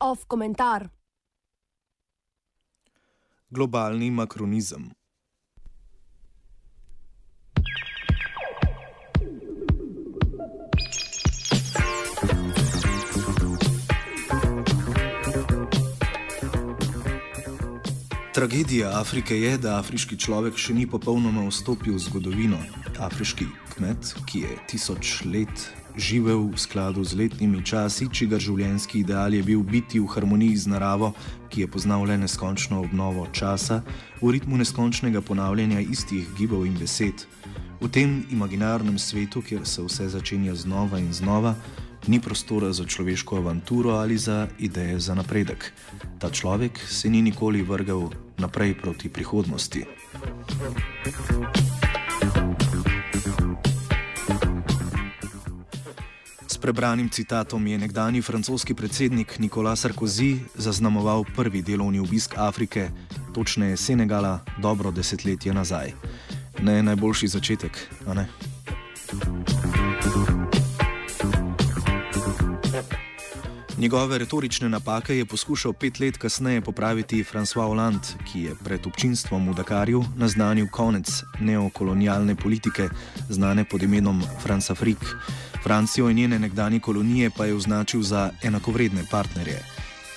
Off komentar. Globalni makronizem. Tragedija Afrike je, da afriški človek še ni popolnoma vstopil v zgodovino. Afriški kmet, ki je tisoč let živel v skladu z letnimi časi, čigar življenjski ideal je bil biti v harmoniji z naravo, ki je poznal le neskončno obnovo časa, v ritmu neskončnega ponavljanja istih gibov in besed. V tem imaginarnem svetu, kjer se vse začenja znova in znova, ni prostora za človeško avanturo ali za ideje za napredek. Ta človek se ni nikoli vrgel naprej proti prihodnosti. S prebranim citatom je nekdani francoski predsednik Nicolas Sarkozy zaznamoval prvi delovni obisk Afrike, točneje Senegala, dobro desetletje nazaj. Ne najboljši začetek, a ne? Njegove retorične napake je poskušal pet let kasneje popraviti François Hollande, ki je pred občinstvom v Dakarju naznanil konec neokolonialne politike, znane pod imenom France Afrique. Francijo in njene nekdanje kolonije pa je označil za enakovredne partnerje.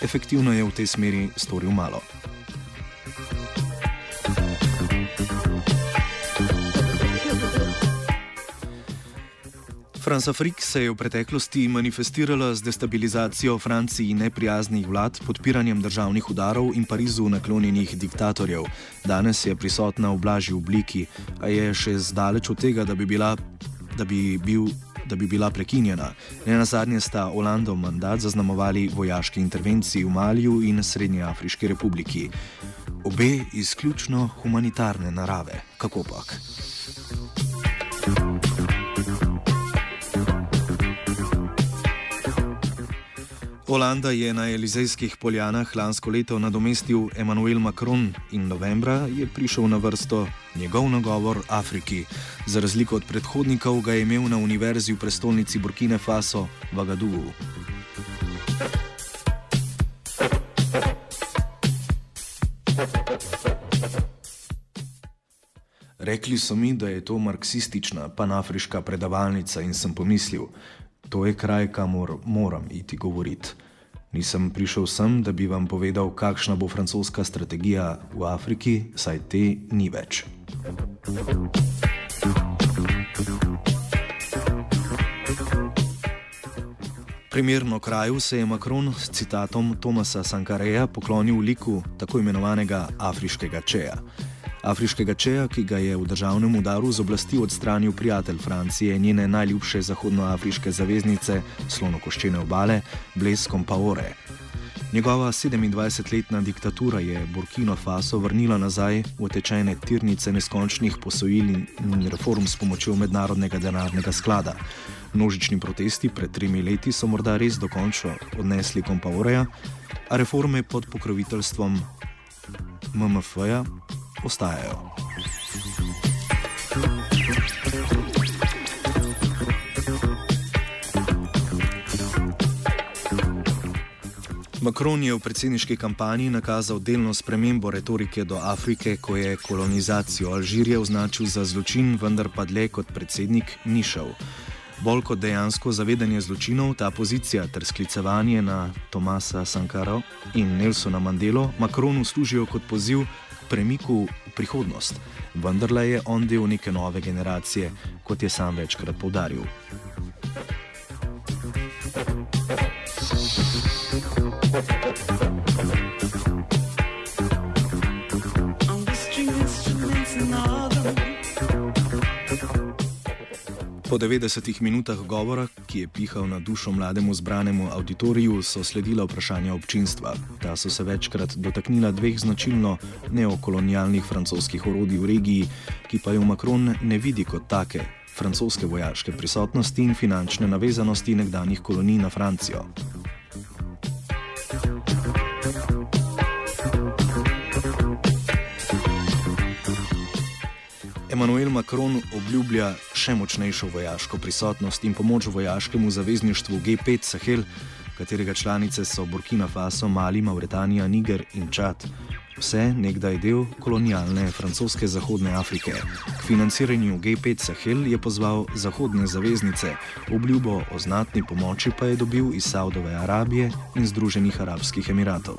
Efektivno je v tej smeri storil malo. France Afrique se je v preteklosti manifestirala z destabilizacijo Franciji neprijaznih vlad, podpiranjem državnih udarov in Parizu naklonjenih diktatorjev. Danes je prisotna v blažji obliki, a je še zdaleč od tega, da bi bila, da bi bil, da bi bila prekinjena. Ne na zadnje sta Olandov mandat zaznamovali vojaški intervenciji v Maliju in Srednji Afriški republiki. Obe izključno humanitarne narave, kako Olanda je na Elizejskih poljanah lansko leto nadomestil Emmanuel Macron in novembra je prišel na vrsto njegov nagovor Afriki. Za razliko od predhodnikov ga je imel na univerzi v prestolnici Burkine Faso v Agadugu. Rekli so mi, da je to marksistična panafriška predavalnica in sem pomislil, to je kraj, kamor moram iti govoriti. Nisem prišel sem, da bi vam povedal, kakšna bo francoska strategija v Afriki, saj te ni več. Primerno kraju se je Macron s citatom Tomasa Sankareja poklonil liku tako imenovanega afriškega čeja. Afriškega čeja, ki ga je v državnem udaru z oblasti odstranil prijatelj Francije in njene najljubše zahodnoafriške zaveznice, slonokoščene obale, Blaise Compaore. Njegova 27-letna diktatura je Burkino Faso vrnila nazaj v tečajne tirnice neskončnih posojil in reform s pomočjo mednarodnega denarnega sklada. Množični protesti pred tremi leti so morda res dokončno odnesli Compaoreja, a reforme pod pokroviteljstvom MMF-ja ostajajo. Macron je v predsedniški kampanji nakazal delno spremembo retorike do Afrike, ko je kolonizacijo Alžirije označil za zločin, vendar pa dlje kot predsednik ni šel. Bolj kot dejansko zavedanje zločinov, ta pozicija ter sklicevanje na Tomasa Sankara in Nelsona Mandelo Macronu služijo kot poziv premiku v prihodnost, vendar le je on del neke nove generacije, kot je sam večkrat povdaril. Po 90 minutah govora, ki je pihal na dušo mlademu zbranemu auditoriju, so sledila vprašanja občinstva. Ta so se večkrat dotaknila dveh značilno neokolonialnih francoskih orodij v regiji, ki pa jo Macron ne vidi kot take: francoske vojaške prisotnosti in finančne navezanosti nekdanjih kolonij na Francijo. Emmanuel Macron obljublja še močnejšo vojaško prisotnost in pomoč vojaškemu zavezništvu G5 Sahel, katerega članice so Burkina Faso, Mali, Mauretanija, Niger in Čad. Vse nekdaj del kolonialne francoske Zahodne Afrike. K financiranju G5 Sahel je pozval zahodne zaveznice, obljubo o znatni pomoči pa je dobil iz Saudove Arabije in Združenih arabskih emiratov.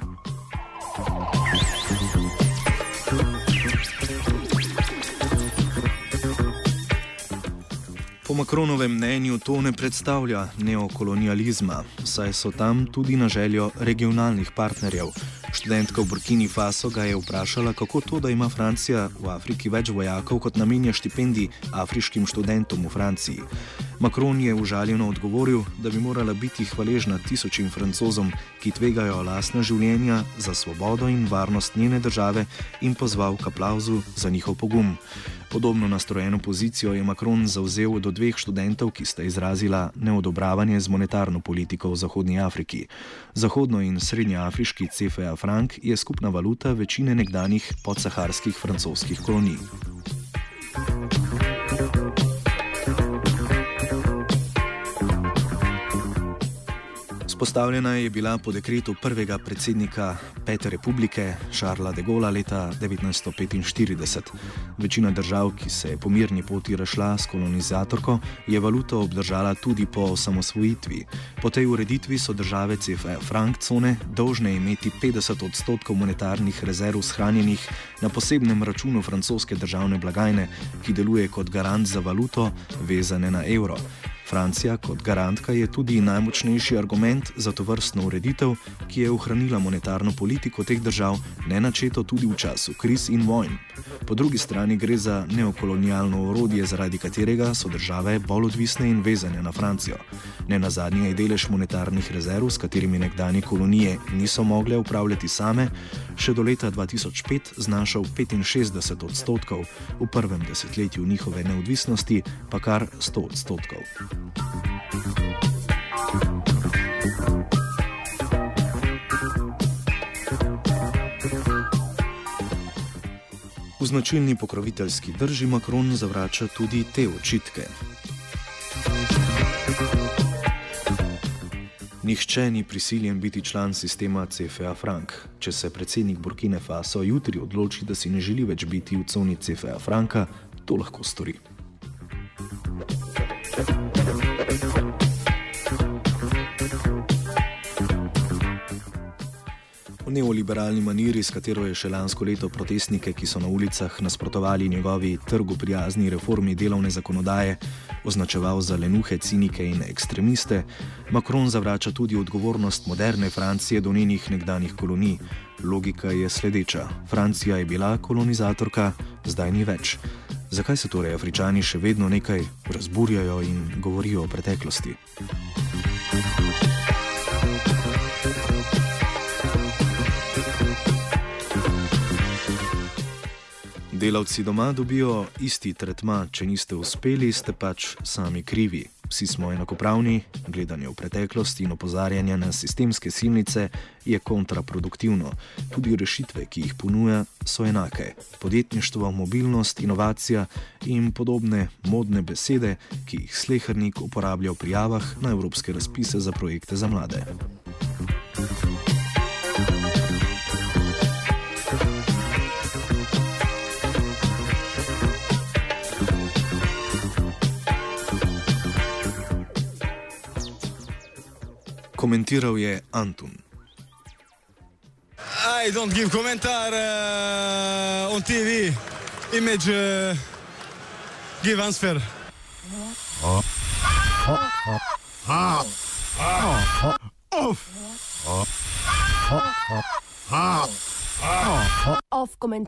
Po Makronovem mnenju to ne predstavlja neokolonializma, saj so tam tudi na željo regionalnih partnerjev. Študentka v Burkini Faso ga je vprašala, kako to, da ima Francija v Afriki več vojakov, kot namenja štipendij afriškim študentom v Franciji. Makron je užaljeno odgovoril, da bi morala biti hvaležna tisočim francozom, ki tvegajo lastna življenja za svobodo in varnost njene države, in pozval k aplauzu za njihov pogum. Podobno nastrojeno pozicijo je Makron zauzel do dveh študentov, ki sta izrazila neodobravanje z monetarno politiko v Zahodnji Afriki. Zahodno in srednjeafriški CFA frank je skupna valuta večine nekdanjih podsaharskih francoskih kolonij. Vzpostavljena je bila po dekretu prvega predsednika Pete republike Šarla de Gaulle leta 1945. Večina držav, ki se je po mirni poti rašla s kolonizatorko, je valuto obdržala tudi po osamosvojitvi. Po tej ureditvi so države CFE frank cone dolžne imeti 50 odstotkov monetarnih rezerv shranjenih na posebnem računu francoske državne blagajne, ki deluje kot garant za valuto vezane na evro. Francija kot garantka je tudi najmočnejši argument za to vrstno ureditev, ki je ohranila monetarno politiko teh držav nenačeto tudi v času kriz in vojn. Po drugi strani gre za neokolonialno orodje, zaradi katerega so države bolj odvisne in vezane na Francijo. Ne na zadnje je delež monetarnih rezerv, s katerimi nekdanje kolonije niso mogle upravljati same, še do leta 2005 znašal 65 odstotkov, v prvem desetletju njihove neodvisnosti pa kar 100 odstotkov. V značilni pokroviteljski drži Makron zavrača tudi te očitke. Nihče ni prisiljen biti član sistema CFA Frank. Če se predsednik Burkine Faso jutri odloči, da si ne želi več biti v coni CFA Franka, to lahko stori. Neoliberalni maniri, s katero je še lansko leto protestnike, ki so na ulicah nasprotovali njegovi trgu prijazni reformi delovne zakonodaje, označeval za lenuhe, cinike in ekstremiste, Macron zavrača tudi odgovornost moderne Francije do njenih nekdanjih kolonij. Logika je sledeča: Francija je bila kolonizatorka, zdaj ni več. Zakaj se torej Afričani še vedno nekaj razburjajo in govorijo o preteklosti? Thank you. Delavci doma dobijo isti tretma, če niste uspeli, ste pač sami krivi. Vsi smo enakopravni, gledanje v preteklost in opozarjanje na sistemske silnice je kontraproduktivno. Tudi rešitve, ki jih ponuja, so enake. Podjetništvo, mobilnost, inovacija in podobne modne besede, ki jih slehrnik uporablja v prijavah na evropske razpise za projekte za mlade. Komentiral je Antun. I don't give komentar uh, on TV. Image uh, give answer. Off komentar.